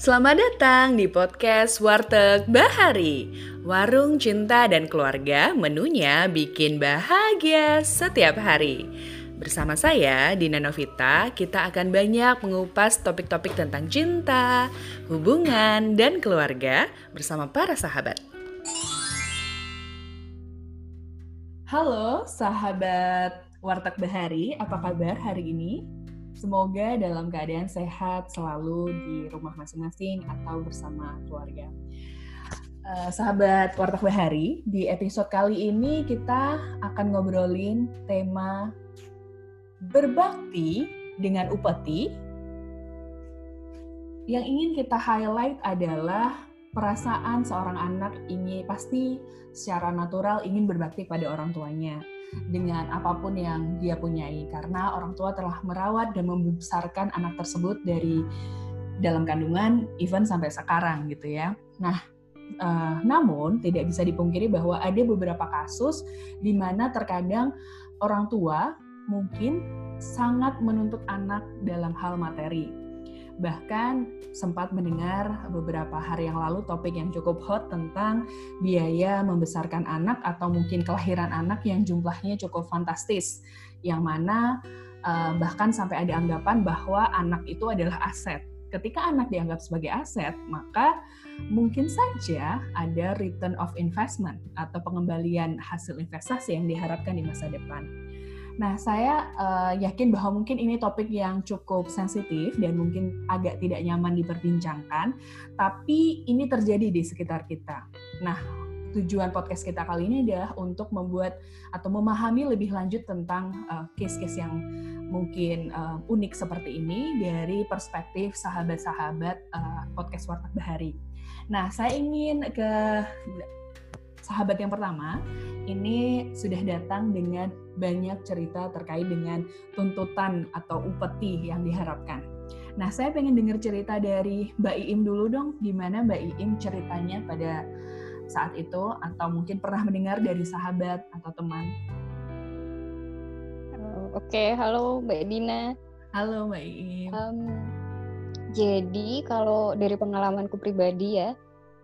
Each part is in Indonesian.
Selamat datang di podcast Warteg Bahari. Warung cinta dan keluarga menunya bikin bahagia setiap hari. Bersama saya, Dina Novita, kita akan banyak mengupas topik-topik tentang cinta, hubungan, dan keluarga bersama para sahabat. Halo sahabat Warteg Bahari, apa kabar hari ini? Semoga dalam keadaan sehat selalu di rumah masing-masing atau bersama keluarga. Uh, sahabat Warteg Bahari, di episode kali ini kita akan ngobrolin tema berbakti dengan upeti. Yang ingin kita highlight adalah perasaan seorang anak ingin pasti secara natural ingin berbakti pada orang tuanya dengan apa pun yang dia punyai karena orang tua telah merawat dan membesarkan anak tersebut dari dalam kandungan even sampai sekarang gitu ya. Nah, uh, namun tidak bisa dipungkiri bahwa ada beberapa kasus di mana terkadang orang tua mungkin sangat menuntut anak dalam hal materi Bahkan sempat mendengar beberapa hari yang lalu topik yang cukup hot tentang biaya membesarkan anak atau mungkin kelahiran anak yang jumlahnya cukup fantastis. Yang mana uh, bahkan sampai ada anggapan bahwa anak itu adalah aset. Ketika anak dianggap sebagai aset, maka mungkin saja ada return of investment atau pengembalian hasil investasi yang diharapkan di masa depan. Nah, saya uh, yakin bahwa mungkin ini topik yang cukup sensitif dan mungkin agak tidak nyaman diperbincangkan, tapi ini terjadi di sekitar kita. Nah, tujuan podcast kita kali ini adalah untuk membuat atau memahami lebih lanjut tentang uh, case-case yang mungkin uh, unik seperti ini dari perspektif sahabat-sahabat uh, podcast Warteg Bahari. Nah, saya ingin ke sahabat yang pertama ini sudah datang dengan banyak cerita terkait dengan tuntutan atau upeti yang diharapkan. Nah, saya pengen dengar cerita dari Mbak Iim dulu dong, gimana Mbak Iim ceritanya pada saat itu, atau mungkin pernah mendengar dari sahabat atau teman. Oke, okay. halo Mbak Dina. Halo Mbak Iim. Um, jadi kalau dari pengalamanku pribadi ya,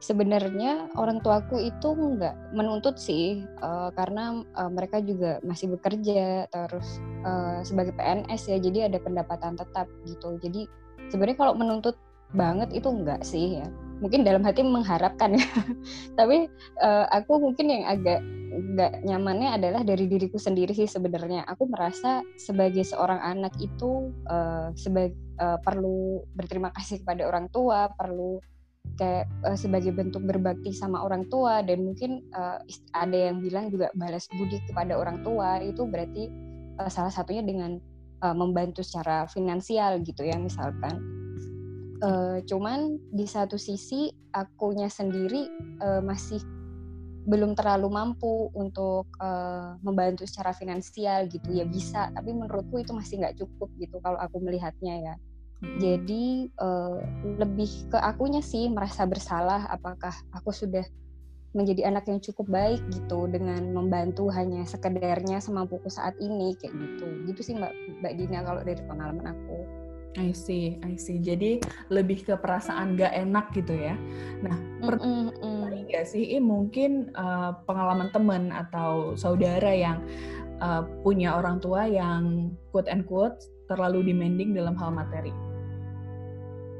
sebenarnya orang tuaku itu nggak menuntut sih uh, karena uh, mereka juga masih bekerja terus uh, sebagai PNS ya jadi ada pendapatan tetap gitu. Jadi sebenarnya kalau menuntut banget itu enggak sih ya. Mungkin dalam hati mengharapkan ya. Tapi uh, aku mungkin yang agak nggak nyamannya adalah dari diriku sendiri sih sebenarnya. Aku merasa sebagai seorang anak itu uh, sebagai uh, perlu berterima kasih kepada orang tua perlu kayak uh, sebagai bentuk berbakti sama orang tua dan mungkin uh, ada yang bilang juga balas budi kepada orang tua itu berarti uh, salah satunya dengan uh, membantu secara finansial gitu ya misalkan. Uh, cuman di satu sisi akunya sendiri uh, masih belum terlalu mampu untuk uh, membantu secara finansial gitu. Ya bisa tapi menurutku itu masih nggak cukup gitu kalau aku melihatnya ya jadi uh, lebih ke akunya sih merasa bersalah apakah aku sudah menjadi anak yang cukup baik gitu dengan membantu hanya sekedarnya semampuku saat ini kayak gitu. Gitu sih Mbak Mbak Dina kalau dari pengalaman aku. I see, I see. Jadi lebih ke perasaan gak enak gitu ya. Nah, mm -mm, gak sih mungkin uh, pengalaman teman atau saudara yang uh, punya orang tua yang quote and quote terlalu demanding dalam hal materi?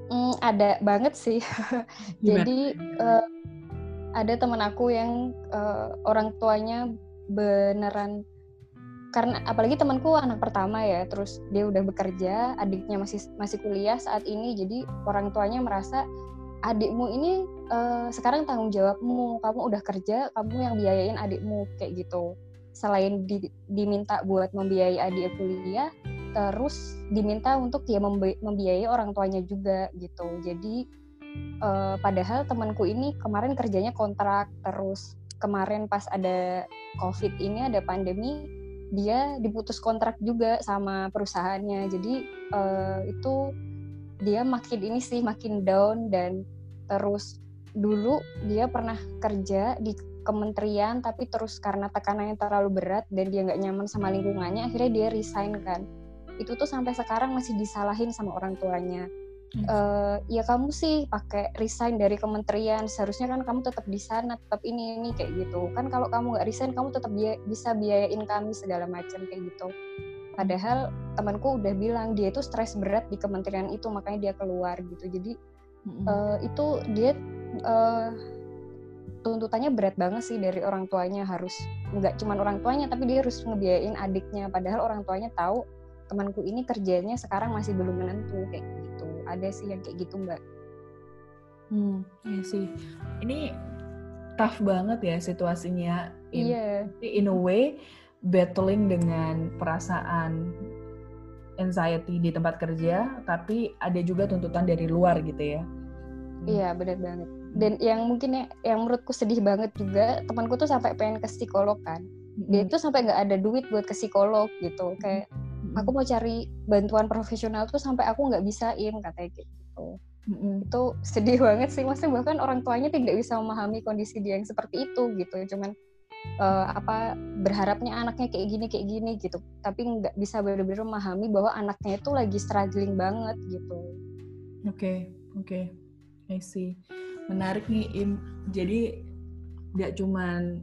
Mm, ada banget sih. Jadi uh, ada teman aku yang uh, orang tuanya beneran karena apalagi temanku anak pertama ya, terus dia udah bekerja, adiknya masih masih kuliah saat ini, jadi orang tuanya merasa adikmu ini uh, sekarang tanggung jawabmu, kamu udah kerja, kamu yang biayain adikmu kayak gitu. Selain di, diminta buat membiayai adik kuliah, terus diminta untuk ya membiayai orang tuanya juga gitu. Jadi uh, padahal temanku ini kemarin kerjanya kontrak terus kemarin pas ada covid ini ada pandemi dia diputus kontrak juga sama perusahaannya. Jadi uh, itu dia makin ini sih makin down dan terus dulu dia pernah kerja di kementerian tapi terus karena tekanannya terlalu berat dan dia nggak nyaman sama lingkungannya akhirnya dia resign kan itu tuh sampai sekarang masih disalahin sama orang tuanya. Uh, ya kamu sih pakai resign dari kementerian seharusnya kan kamu tetap di sana tetap ini ini kayak gitu. Kan kalau kamu nggak resign kamu tetap biaya, bisa biayain kami segala macam kayak gitu. Padahal temanku udah bilang dia itu stres berat di kementerian itu makanya dia keluar gitu. Jadi mm-hmm. uh, itu dia uh, tuntutannya berat banget sih dari orang tuanya harus nggak cuma orang tuanya tapi dia harus ngebiayain adiknya. Padahal orang tuanya tahu temanku ini kerjanya sekarang masih belum menentu kayak gitu. Ada sih yang kayak gitu mbak. Hmm iya sih. Ini tough banget ya situasinya in, yeah. in a way battling dengan perasaan anxiety di tempat kerja tapi ada juga tuntutan dari luar gitu ya. Hmm. iya benar banget. Dan yang mungkin ya, yang menurutku sedih banget juga temanku tuh sampai pengen ke psikolog kan. Dia tuh sampai nggak ada duit buat ke psikolog gitu. Kayak aku mau cari bantuan profesional tuh sampai aku nggak bisain katanya gitu. Mm-hmm. itu sedih banget sih maksudnya bahkan orang tuanya tidak bisa memahami kondisi dia yang seperti itu gitu. Cuman uh, apa berharapnya anaknya kayak gini kayak gini gitu. Tapi nggak bisa benar-benar memahami bahwa anaknya itu lagi struggling banget gitu. Oke okay, oke. Okay. I see. Menarik nih Im. Jadi nggak cuman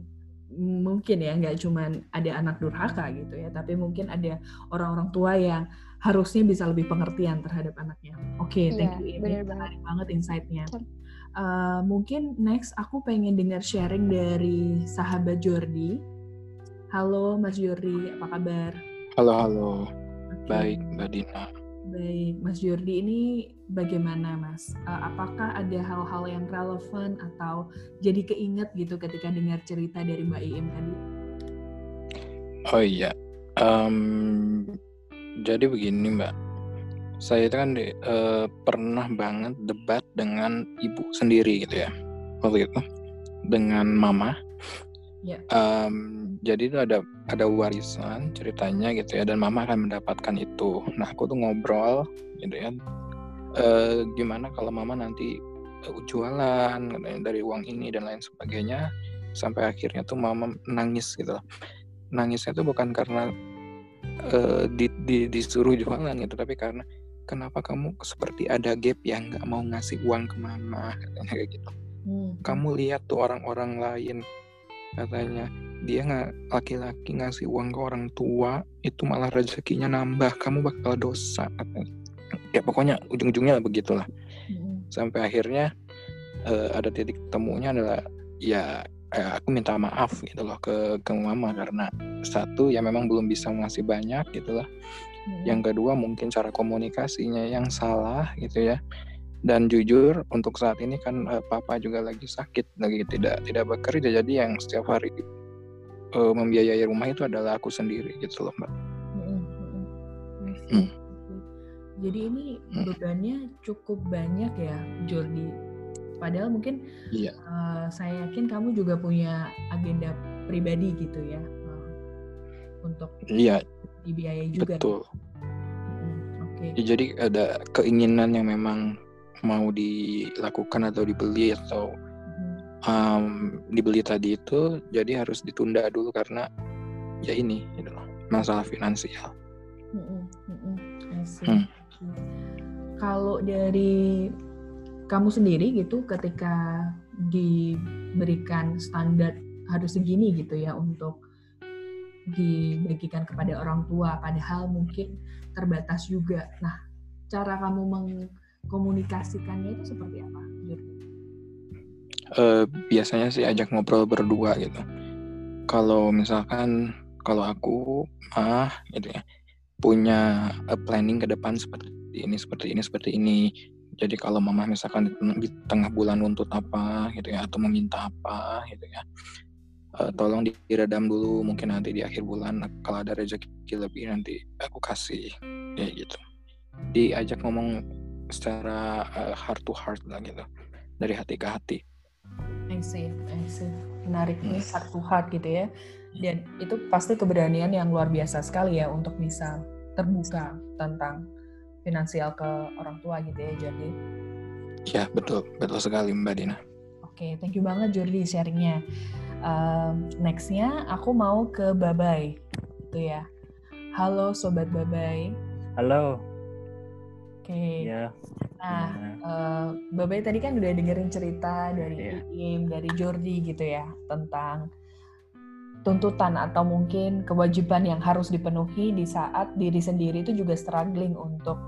mungkin ya nggak cuma ada anak durhaka gitu ya tapi mungkin ada orang-orang tua yang harusnya bisa lebih pengertian terhadap anaknya. Oke okay, iya, thank you ini menarik banget insight-nya. Uh, mungkin next aku pengen dengar sharing dari sahabat Jordi. Halo Mas Jordi apa kabar? Halo halo. Okay. baik Mbak Dina. Baik, Mas Jordi ini bagaimana Mas? Uh, apakah ada hal-hal yang relevan atau jadi keinget gitu ketika dengar cerita dari Mbak Iim tadi? Oh iya, um, jadi begini Mbak, saya itu kan uh, pernah banget debat dengan ibu sendiri gitu ya, waktu itu dengan mama. Yeah. Ya. Um, jadi itu ada ada warisan ceritanya gitu ya dan mama akan mendapatkan itu nah aku tuh ngobrol gitu ya e, gimana kalau mama nanti uh, jualan dari uang ini dan lain sebagainya sampai akhirnya tuh mama nangis gitu nangisnya tuh bukan karena e, di, di, disuruh jualan gitu tapi karena kenapa kamu seperti ada gap yang nggak mau ngasih uang ke mama? Katanya kayak gitu. Hmm. kamu lihat tuh orang-orang lain katanya dia nggak laki-laki ngasih uang ke orang tua itu malah rezekinya nambah kamu bakal dosa ya pokoknya ujung-ujungnya begitulah hmm. sampai akhirnya uh, ada titik temunya adalah ya eh, aku minta maaf gitu loh ke ke mama karena satu ya memang belum bisa ngasih banyak gitulah hmm. yang kedua mungkin cara komunikasinya yang salah gitu ya dan jujur untuk saat ini kan uh, papa juga lagi sakit lagi tidak tidak bekerja jadi yang setiap hari uh, membiayai rumah itu adalah aku sendiri gitu loh mbak. Hmm. Jadi ini hmm. bebannya cukup banyak ya Jordi. Padahal mungkin iya. uh, saya yakin kamu juga punya agenda pribadi gitu ya uh, untuk iya. dibiayai juga. Betul. Hmm, Oke. Okay. Ya, jadi ada keinginan yang memang mau dilakukan atau dibeli atau um, dibeli tadi itu jadi harus ditunda dulu karena ya ini gitu loh masalah finansial. Mm -mm, hmm. Kalau dari kamu sendiri gitu ketika diberikan standar harus segini gitu ya untuk dibagikan kepada orang tua padahal mungkin terbatas juga. Nah, cara kamu mengkomunikasikannya itu seperti apa? uh, biasanya sih ajak ngobrol berdua gitu. Kalau misalkan kalau aku ah gitu ya punya uh, planning ke depan seperti ini seperti ini seperti ini. Jadi kalau mama misalkan di, tengah bulan untuk apa gitu ya atau meminta apa gitu ya. Uh, tolong diredam dulu mungkin nanti di akhir bulan kalau ada rezeki lebih nanti aku kasih kayak gitu diajak ngomong secara uh, heart to heart lah gitu dari hati ke hati I see, I see. Menarik nih heart to heart gitu ya. Dan itu pasti keberanian yang luar biasa sekali ya untuk bisa terbuka tentang finansial ke orang tua gitu ya Jordi. Ya betul, betul sekali Mbak Dina. Oke, okay, thank you banget Jordi sharingnya. Um, nextnya aku mau ke Babai, gitu ya. Halo Sobat Babai. Halo. Oke. Okay. Ya. Nah, uh, Babe tadi kan udah dengerin cerita dari yeah. Iim, dari Jordi gitu ya tentang tuntutan atau mungkin kewajiban yang harus dipenuhi di saat diri sendiri itu juga struggling untuk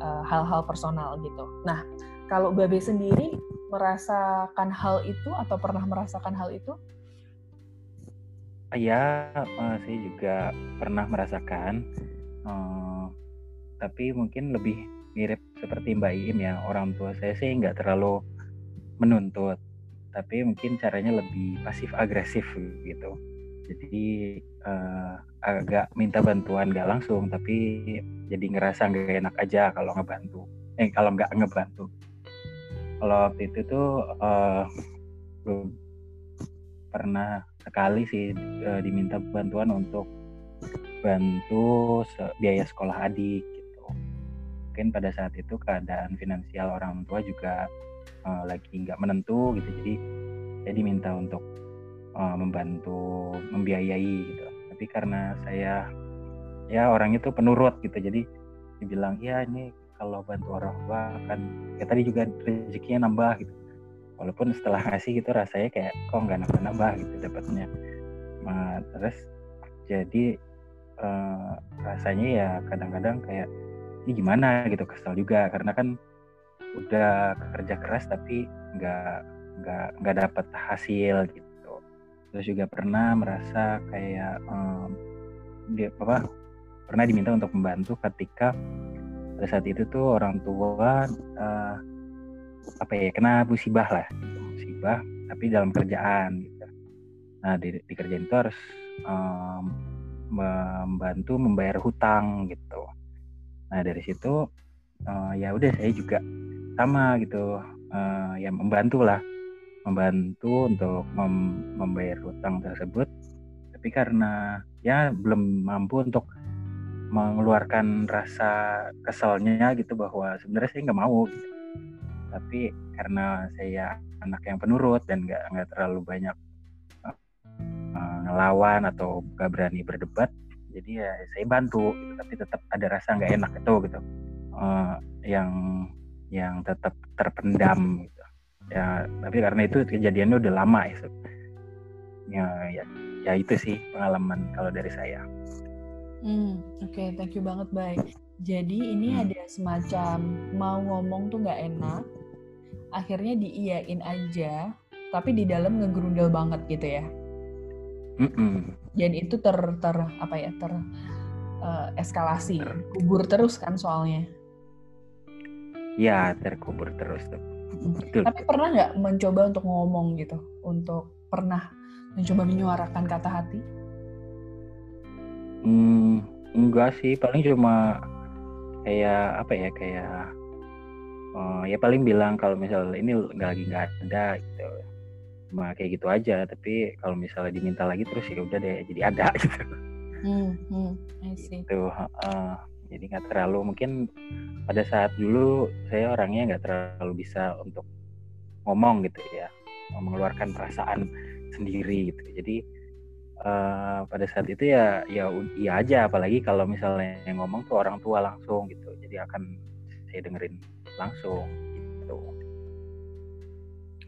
eh, hal-hal uh, personal gitu. Nah, kalau Babe sendiri merasakan hal itu atau pernah merasakan hal itu? Ya, uh, saya juga pernah merasakan, uh, tapi mungkin lebih mirip seperti Mbak Iim ya. Orang tua saya sih nggak terlalu menuntut, tapi mungkin caranya lebih pasif agresif gitu jadi uh, agak minta bantuan gak langsung tapi jadi ngerasa nggak enak aja kalau ngebantu. Eh kalau nggak ngebantu. Kalau waktu itu tuh uh, pernah sekali sih uh, diminta bantuan untuk bantu biaya sekolah adik gitu. Mungkin pada saat itu keadaan finansial orang tua juga uh, lagi nggak menentu gitu. Jadi saya diminta untuk uh, membantu membiayai gitu. Tapi karena saya ya orang itu penurut gitu. Jadi dibilang ya ini kalau bantu orang tua kan ya tadi juga rezekinya nambah gitu. Walaupun setelah ngasih gitu rasanya kayak kok nggak nambah nambah? gitu dapatnya. Nah, terus jadi uh, rasanya ya kadang-kadang kayak ini gimana? gitu kesal juga. Karena kan udah kerja keras tapi nggak nggak nggak dapat hasil gitu terus juga pernah merasa kayak um, dia apa pernah diminta untuk membantu ketika pada saat itu tuh orang tua uh, apa ya kena musibah lah musibah tapi dalam kerjaan gitu. Nah di, di kerjaan itu harus um, membantu membayar hutang gitu. Nah dari situ uh, ya udah saya juga sama gitu uh, ya membantu lah membantu untuk mem membayar hutang tersebut tapi karena ya belum mampu untuk mengeluarkan rasa kesalnya gitu bahwa sebenarnya saya nggak mau gitu. tapi karena saya anak yang penurut dan nggak nggak terlalu banyak uh, ngelawan atau gak berani berdebat jadi ya saya bantu gitu. tapi tetap ada rasa nggak enak itu gitu uh, yang yang tetap terpendam gitu ya tapi karena itu kejadiannya udah lama ya ya ya, ya itu sih pengalaman kalau dari saya. Hmm oke okay, thank you banget baik jadi ini hmm. ada semacam mau ngomong tuh nggak enak akhirnya diiyain aja tapi di dalam ngegerundel banget gitu ya. Mm -mm. dan itu ter ter apa ya ter uh, eskalasi kubur terus kan soalnya. Ya terkubur terus tuh Betul. Tapi pernah nggak mencoba untuk ngomong gitu, untuk pernah mencoba menyuarakan kata hati? Hmm, enggak sih, paling cuma kayak apa ya, kayak uh, ya paling bilang kalau misalnya ini nggak lagi nggak ada gitu, cuma kayak gitu aja. Tapi kalau misalnya diminta lagi terus ya udah deh, jadi ada gitu. Hmm, hmm, I see. Gitu, uh, jadi nggak terlalu mungkin pada saat dulu saya orangnya nggak terlalu bisa untuk ngomong gitu ya mengeluarkan perasaan sendiri gitu. Jadi uh, pada saat itu ya ya iya aja. Apalagi kalau misalnya yang ngomong tuh orang tua langsung gitu. Jadi akan saya dengerin langsung gitu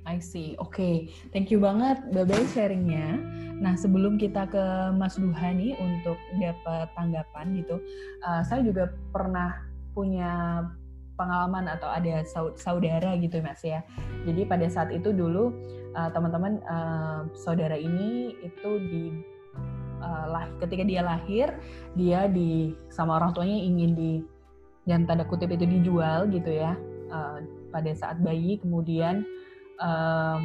I see. Oke, okay. thank you banget Babai sharingnya. Nah, sebelum kita ke Mas Duha nih untuk dapat tanggapan gitu, uh, saya juga pernah punya pengalaman atau ada saudara gitu Mas ya. Jadi pada saat itu dulu uh, teman-teman uh, saudara ini itu di uh, lah ketika dia lahir dia di sama orang tuanya ingin di yang tanda kutip itu dijual gitu ya uh, pada saat bayi kemudian uh,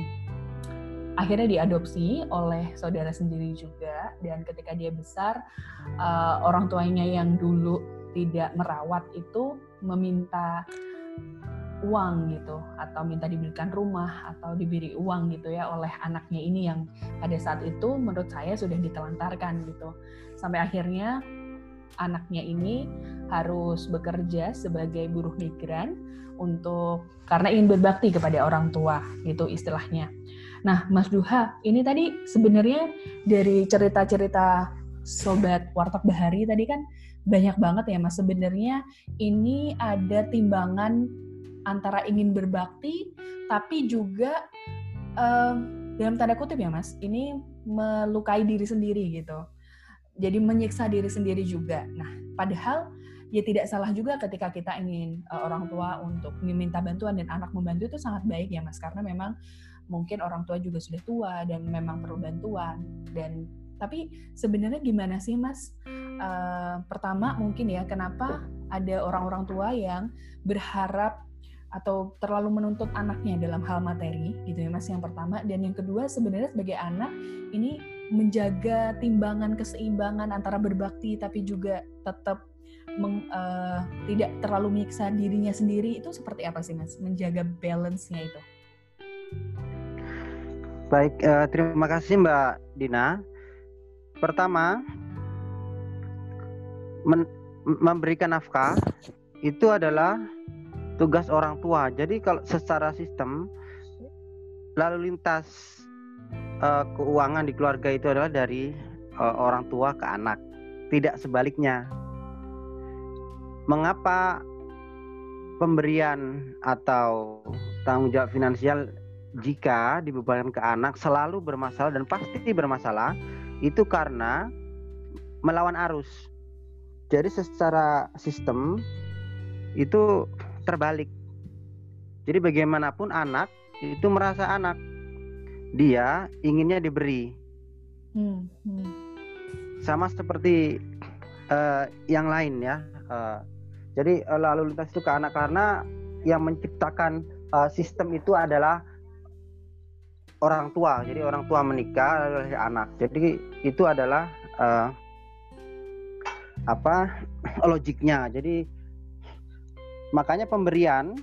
akhirnya diadopsi oleh saudara sendiri juga. Dan ketika dia besar uh, orang tuanya yang dulu tidak merawat itu meminta uang gitu. Atau minta diberikan rumah atau diberi uang gitu ya oleh anaknya ini yang pada saat itu menurut saya sudah ditelantarkan gitu. Sampai akhirnya anaknya ini harus bekerja sebagai buruh migran untuk karena ingin berbakti kepada orang tua gitu istilahnya. Nah, Mas Duha, ini tadi sebenarnya dari cerita-cerita sobat Warteg Bahari tadi kan banyak banget ya Mas sebenarnya ini ada timbangan antara ingin berbakti tapi juga uh, dalam tanda kutip ya mas ini melukai diri sendiri gitu jadi menyiksa diri sendiri juga. Nah padahal ya tidak salah juga ketika kita ingin uh, orang tua untuk meminta bantuan dan anak membantu itu sangat baik ya mas. Karena memang mungkin orang tua juga sudah tua dan memang perlu bantuan. Dan tapi sebenarnya gimana sih mas? Uh, pertama mungkin ya kenapa ada orang-orang tua yang berharap atau terlalu menuntut anaknya dalam hal materi gitu ya mas yang pertama. Dan yang kedua sebenarnya sebagai anak ini menjaga timbangan keseimbangan antara berbakti tapi juga tetap meng, uh, tidak terlalu menyiksa dirinya sendiri itu seperti apa sih mas menjaga balance-nya itu? Baik, uh, terima kasih Mbak Dina. Pertama, memberikan nafkah itu adalah tugas orang tua. Jadi kalau secara sistem lalu lintas uh, keuangan di keluarga itu adalah dari uh, orang tua ke anak, tidak sebaliknya mengapa pemberian atau tanggung jawab finansial jika dibebankan ke anak selalu bermasalah dan pasti bermasalah itu karena melawan arus. Jadi secara sistem itu terbalik. Jadi bagaimanapun anak itu merasa anak, dia inginnya diberi. Hmm, hmm. Sama seperti uh, yang lain ya. Uh, jadi uh, lalu lintas itu ke anak karena yang menciptakan uh, sistem itu adalah orang tua. Jadi orang tua menikah lalu anak. Jadi itu adalah uh, apa logiknya. Jadi makanya pemberian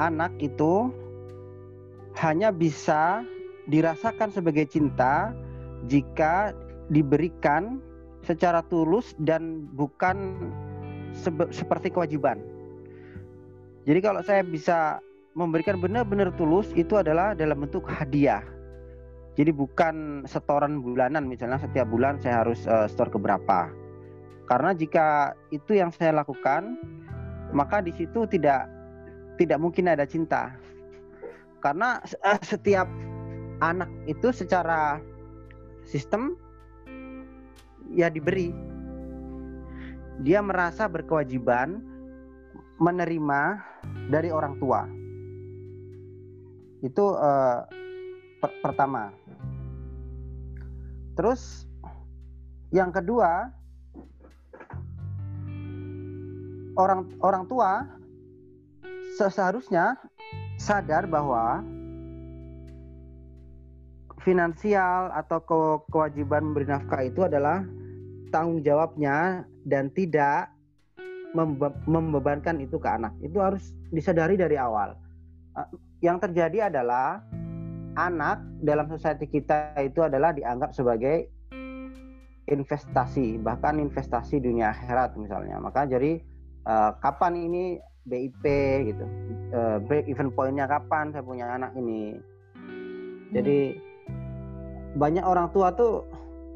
anak itu hanya bisa dirasakan sebagai cinta jika diberikan secara tulus dan bukan seperti kewajiban. Jadi kalau saya bisa memberikan benar-benar tulus itu adalah dalam bentuk hadiah. Jadi bukan setoran bulanan misalnya setiap bulan saya harus uh, store ke berapa. Karena jika itu yang saya lakukan, maka di situ tidak tidak mungkin ada cinta. Karena uh, setiap anak itu secara sistem ya diberi dia merasa berkewajiban menerima dari orang tua. Itu uh, per pertama. Terus yang kedua, orang orang tua seharusnya sadar bahwa finansial atau ke kewajiban memberi nafkah itu adalah tanggung jawabnya dan tidak membe membebankan itu ke anak. Itu harus disadari dari awal. Uh, yang terjadi adalah anak dalam society kita itu adalah dianggap sebagai investasi, bahkan investasi dunia akhirat misalnya. Maka jadi uh, kapan ini BIP gitu, uh, break even pointnya kapan saya punya anak ini. Jadi hmm. banyak orang tua tuh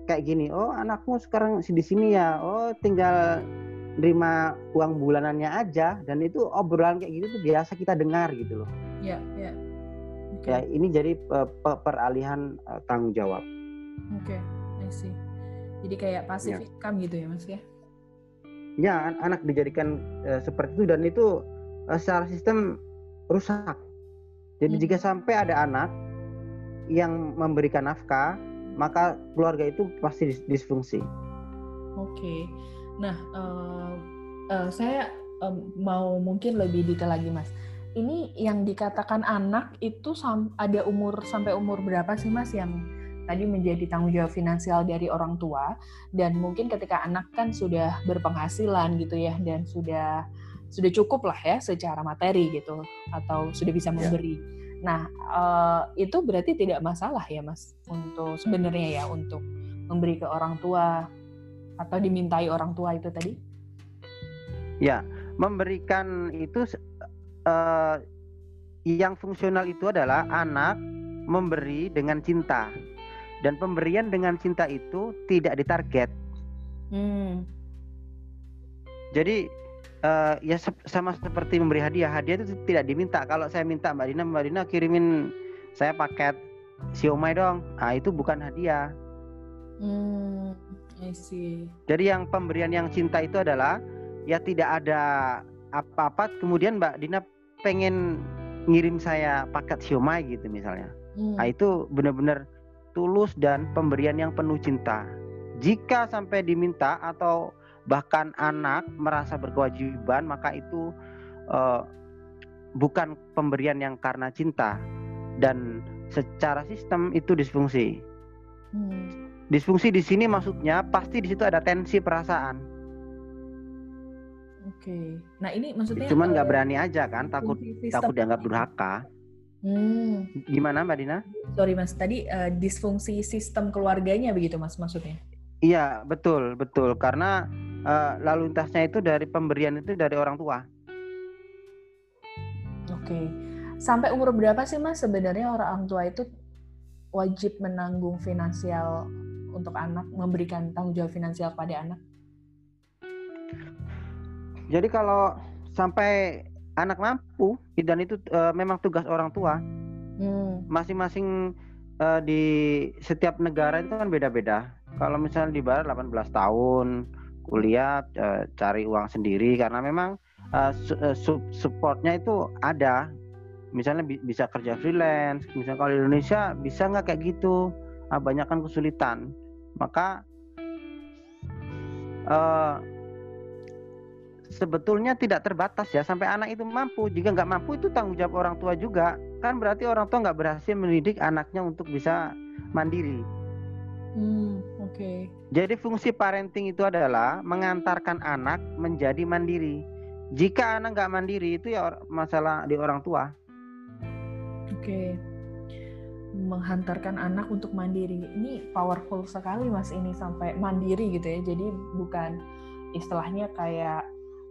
kayak gini oh anakmu sekarang di sini ya oh tinggal terima uang bulanannya aja dan itu obrolan kayak gitu tuh biasa kita dengar gitu loh ya ya okay. ya ini jadi uh, peralihan uh, tanggung jawab oke okay. I see jadi kayak pasif ya. income gitu ya mas ya ya anak dijadikan uh, seperti itu dan itu uh, secara sistem rusak jadi hmm. jika sampai ada anak yang memberikan nafkah maka keluarga itu pasti disfungsi. Oke, okay. nah uh, uh, saya um, mau mungkin lebih detail lagi mas. Ini yang dikatakan anak itu ada umur sampai umur berapa sih mas yang tadi menjadi tanggung jawab finansial dari orang tua dan mungkin ketika anak kan sudah berpenghasilan gitu ya dan sudah sudah cukup lah ya secara materi gitu atau sudah bisa ya. memberi. Yeah Nah, uh, itu berarti tidak masalah ya, Mas, untuk sebenarnya ya untuk memberi ke orang tua atau dimintai orang tua itu tadi? Ya, memberikan itu uh, yang fungsional itu adalah anak memberi dengan cinta dan pemberian dengan cinta itu tidak ditarget. Hmm. Jadi eh, ya sama seperti memberi hadiah. Hadiah itu tidak diminta. Kalau saya minta Mbak Dina, Mbak Dina kirimin saya paket siomay dong. Ah itu bukan hadiah. Hmm, I see. Jadi yang pemberian yang cinta itu adalah ya tidak ada apa-apa. Kemudian Mbak Dina pengen ngirim saya paket siomay gitu misalnya. Hmm. Nah itu benar-benar tulus dan pemberian yang penuh cinta. Jika sampai diminta atau bahkan anak merasa berkewajiban, maka itu eh, bukan pemberian yang karena cinta dan secara sistem itu disfungsi. Hmm. Disfungsi di sini maksudnya pasti di situ ada tensi perasaan. Oke. Nah ini maksudnya. Cuman nggak eh, berani aja kan, takut takut dianggap durhaka. Hmm. Gimana Mbak Dina? Sorry mas, tadi eh, disfungsi sistem keluarganya begitu mas maksudnya? Iya betul betul karena eh, lalu lintasnya itu dari pemberian itu dari orang tua. Oke. Sampai umur berapa sih mas sebenarnya orang tua itu wajib menanggung finansial untuk anak, memberikan tanggung jawab finansial pada anak? Jadi kalau sampai anak mampu dan itu eh, memang tugas orang tua, Hmm. masing-masing eh, di setiap negara itu kan beda-beda. Kalau misalnya di barat 18 tahun kuliah eh, cari uang sendiri karena memang eh, eh, sup- supportnya itu ada. Misalnya bi- bisa kerja freelance, misalnya kalau di Indonesia bisa nggak kayak gitu? Ah, banyak kan kesulitan. Maka eh, sebetulnya tidak terbatas ya sampai anak itu mampu. Jika nggak mampu itu tanggung jawab orang tua juga. Kan berarti orang tua nggak berhasil mendidik anaknya untuk bisa mandiri. Hmm, oke. Jadi fungsi parenting itu adalah mengantarkan anak menjadi mandiri. Jika anak nggak mandiri itu ya masalah di orang tua. Oke. Menghantarkan anak untuk mandiri. Ini powerful sekali Mas ini sampai mandiri gitu ya. Jadi bukan istilahnya kayak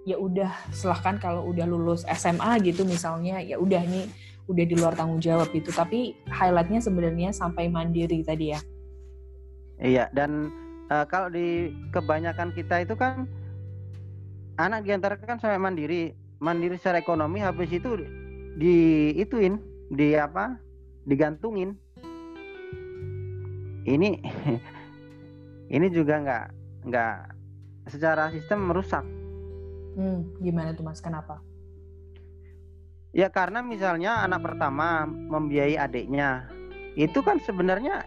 ya udah silahkan kalau udah lulus SMA gitu misalnya ya udah nih udah di luar tanggung jawab gitu. Tapi highlightnya sebenarnya sampai mandiri tadi ya. Iya dan eh, kalau di kebanyakan kita itu kan anak diantarkan sampai mandiri, mandiri secara ekonomi habis itu di ituin di apa digantungin. Ini ini juga nggak nggak secara sistem merusak. Hmm, gimana tuh Mas? Kenapa? Ya karena misalnya anak pertama membiayai adiknya, itu kan sebenarnya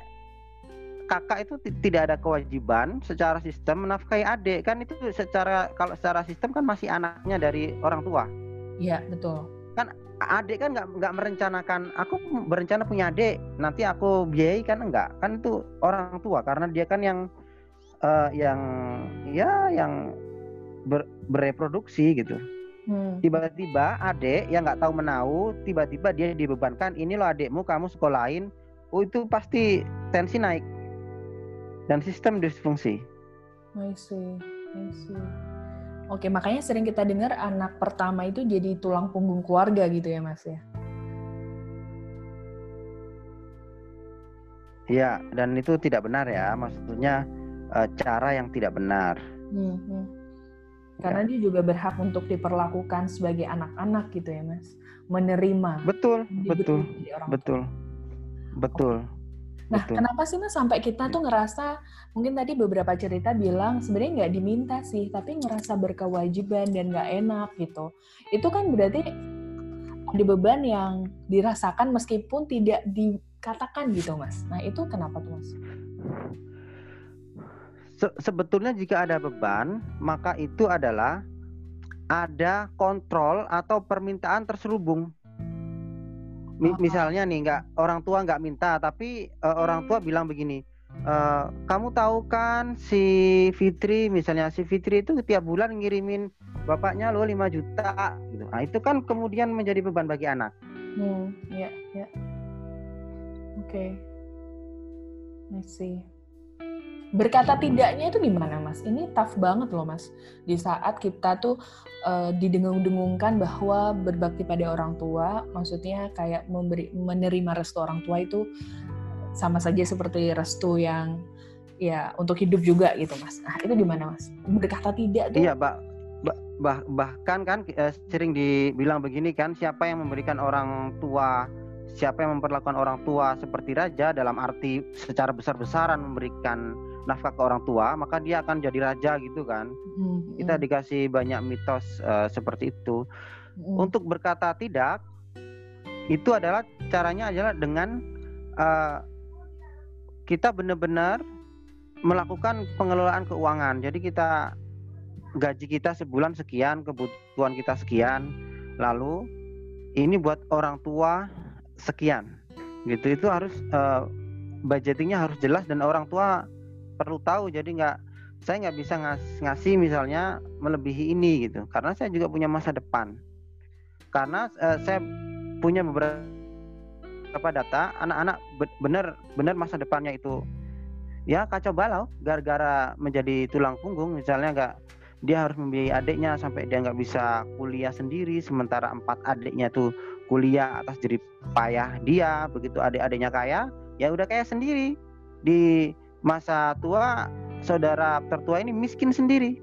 kakak itu ti- tidak ada kewajiban secara sistem menafkahi adik kan itu secara kalau secara sistem kan masih anaknya dari orang tua. Iya, betul. Adik kan nggak nggak merencanakan aku berencana punya adik nanti aku biayai kan enggak kan itu orang tua karena dia kan yang eh, yang ya yang ber- bereproduksi gitu. Hmm. tiba-tiba adik yang nggak tahu menahu tiba-tiba dia dibebankan ini loh adikmu kamu sekolahin oh itu pasti tensi naik dan sistem disfungsi I see, I see. Oke, makanya sering kita dengar anak pertama itu jadi tulang punggung keluarga gitu ya, Mas ya. ya dan itu tidak benar ya maksudnya eh, cara yang tidak benar Hmm, hmm. Karena dia juga berhak untuk diperlakukan sebagai anak-anak gitu ya, Mas. Menerima. betul betul tua. betul betul Nah, betul kenapa sih Mas sampai kita tuh ngerasa mungkin tadi beberapa cerita bilang sebenarnya nggak diminta sih, tapi ngerasa berkewajiban dan nggak enak gitu. Itu kan berarti ada beban yang dirasakan meskipun tidak dikatakan gitu, Mas. Nah, itu kenapa tuh, Mas? Se- sebetulnya jika ada beban maka itu adalah ada kontrol atau permintaan terselubung. Mi- misalnya nih nggak orang tua nggak minta tapi eh, orang tua bilang begini, "Eh, kamu tahu kan si Fitri misalnya si Fitri itu tiap bulan ngirimin bapaknya lo 5 juta gitu. Nah, itu kan kemudian menjadi beban bagi anak. Hmm, ya, ya. Oke. I see. Berkata tidaknya itu gimana, Mas? Ini tough banget loh, Mas. Di saat kita tuh eh, didengung-dengungkan bahwa berbakti pada orang tua, maksudnya kayak memberi menerima restu orang tua itu sama saja seperti restu yang ya untuk hidup juga gitu, Mas. Nah, itu gimana, Mas? Berkata tidak tuh Iya. Mbak, bah, bahkan kan eh, sering dibilang begini kan siapa yang memberikan orang tua siapa yang memperlakukan orang tua seperti raja dalam arti secara besar-besaran memberikan nafkah ke orang tua maka dia akan jadi raja gitu kan. Mm, kita dikasih banyak mitos eh, seperti itu. Mm. untuk berkata tidak itu adalah caranya adalah dengan eh, kita benar-benar melakukan pengelolaan keuangan. Jadi kita gaji kita sebulan sekian kebutuhan kita sekian lalu ini buat orang tua sekian. Gitu itu harus eh, budgetingnya harus jelas dan orang tua perlu tahu. Jadi nggak saya nggak bisa ngas ngasih misalnya melebihi ini gitu. Karena saya juga punya masa depan. Karena eh, saya punya beberapa data anak-anak be- benar benar masa depannya itu. Ya kacau balau. Gara-gara menjadi tulang punggung misalnya nggak dia harus membiayai adiknya sampai dia nggak bisa kuliah sendiri sementara empat adiknya tuh kuliah atas jerih payah dia begitu adik-adiknya kaya ya udah kaya sendiri. Di masa tua saudara tertua ini miskin sendiri.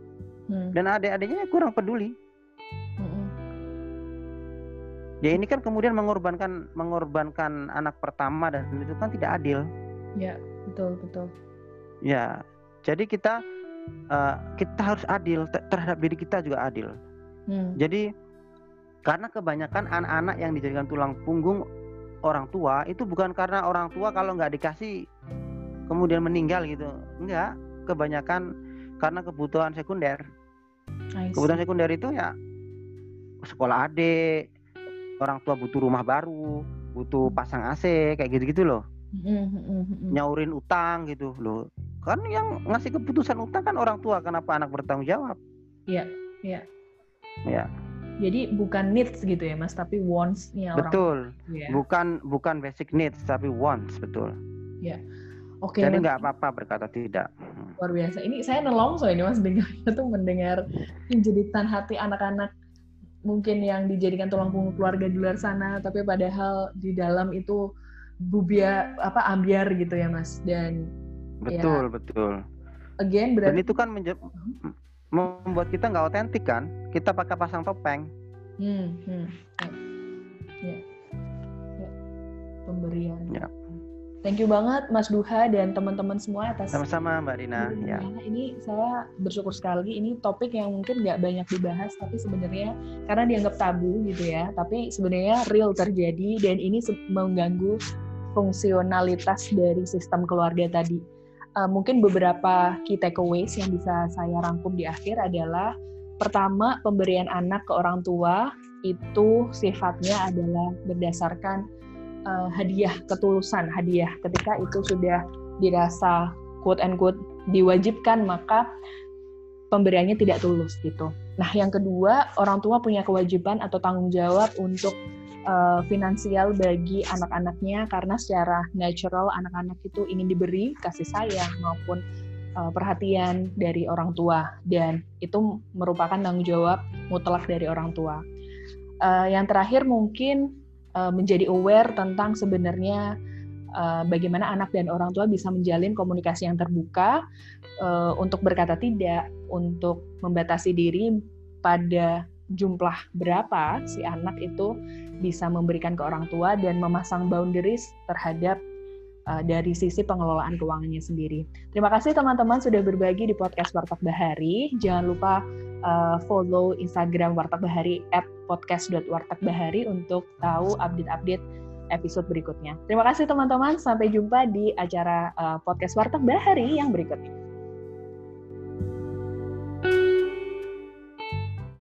Hmm, dan adik-adiknya kurang peduli. Mm, mm. ya ini kan kemudian mengorbankan mengorbankan anak pertama dan itu kan tidak adil. Ya, betul betul. ya jadi kita eh, kita harus adil ter- terhadap diri kita juga adil. Hmm, jadi karena kebanyakan anak-anak yang dijadikan tulang punggung orang tua itu bukan karena orang tua kalau nggak dikasih kemudian meninggal gitu. Enggak kebanyakan karena kebutuhan sekunder. Kebutuhan sekunder itu ya sekolah adik orang tua butuh rumah baru butuh pasang AC kayak gitu-gitu loh. Mm, mm, mm, mm. nyaurin utang gitu loh. Kan yang ngasih keputusan utang kan orang tua kenapa anak bertanggung jawab? Iya, iya. ya Jadi bukan needs gitu ya mas, tapi wants-nya orang. betul. ya. bukan bukan basic needs tapi wants betul Oke, jadi Mas. nggak apa-apa berkata tidak luar biasa. Ini saya nelongso ini mas dengarnya tuh mendengar penjeditan hati anak-anak mungkin yang dijadikan tulang punggung keluarga di luar sana, tapi padahal di dalam itu bubia apa ambiar gitu ya mas. Dan betul betul again dan berarti itu kan menje- membuat kita nggak otentik kan kita pakai pasang topeng hmm, hmm, ya. Ya. Ya. pemberian. Ya. Thank you banget Mas Duha dan teman-teman semua atas sama-sama mbak Dina ya Iya, Ini saya bersyukur sekali. Ini topik yang mungkin nggak banyak dibahas, tapi sebenarnya karena dianggap tabu gitu ya. Tapi sebenarnya real terjadi dan ini mengganggu fungsionalitas dari sistem keluarga tadi. Eh, mungkin beberapa key takeaways yang bisa saya rangkum di akhir adalah pertama pemberian anak ke orang tua itu sifatnya adalah berdasarkan eh, hadiah ketulusan hadiah ketika itu sudah dirasa quote and quote diwajibkan maka pemberiannya tidak tulus gitu. Nah, yang kedua, orang tua punya kewajiban atau tanggung jawab untuk uh, finansial bagi anak-anaknya karena secara natural anak-anak itu ingin diberi kasih sayang maupun uh, perhatian dari orang tua dan itu merupakan tanggung jawab mutlak dari orang tua. Uh, yang terakhir mungkin uh, menjadi aware tentang sebenarnya uh, bagaimana anak dan orang tua bisa menjalin komunikasi yang terbuka uh, untuk berkata tidak, untuk membatasi diri pada jumlah berapa si anak itu bisa memberikan ke orang tua dan memasang boundaries terhadap uh, dari sisi pengelolaan keuangannya sendiri. Terima kasih teman-teman sudah berbagi di podcast Warteg Bahari. Jangan lupa uh, follow Instagram Warteg Bahari at podcast.wartegbahari untuk tahu update-update episode berikutnya. Terima kasih teman-teman. Sampai jumpa di acara uh, podcast Warteg Bahari yang berikutnya.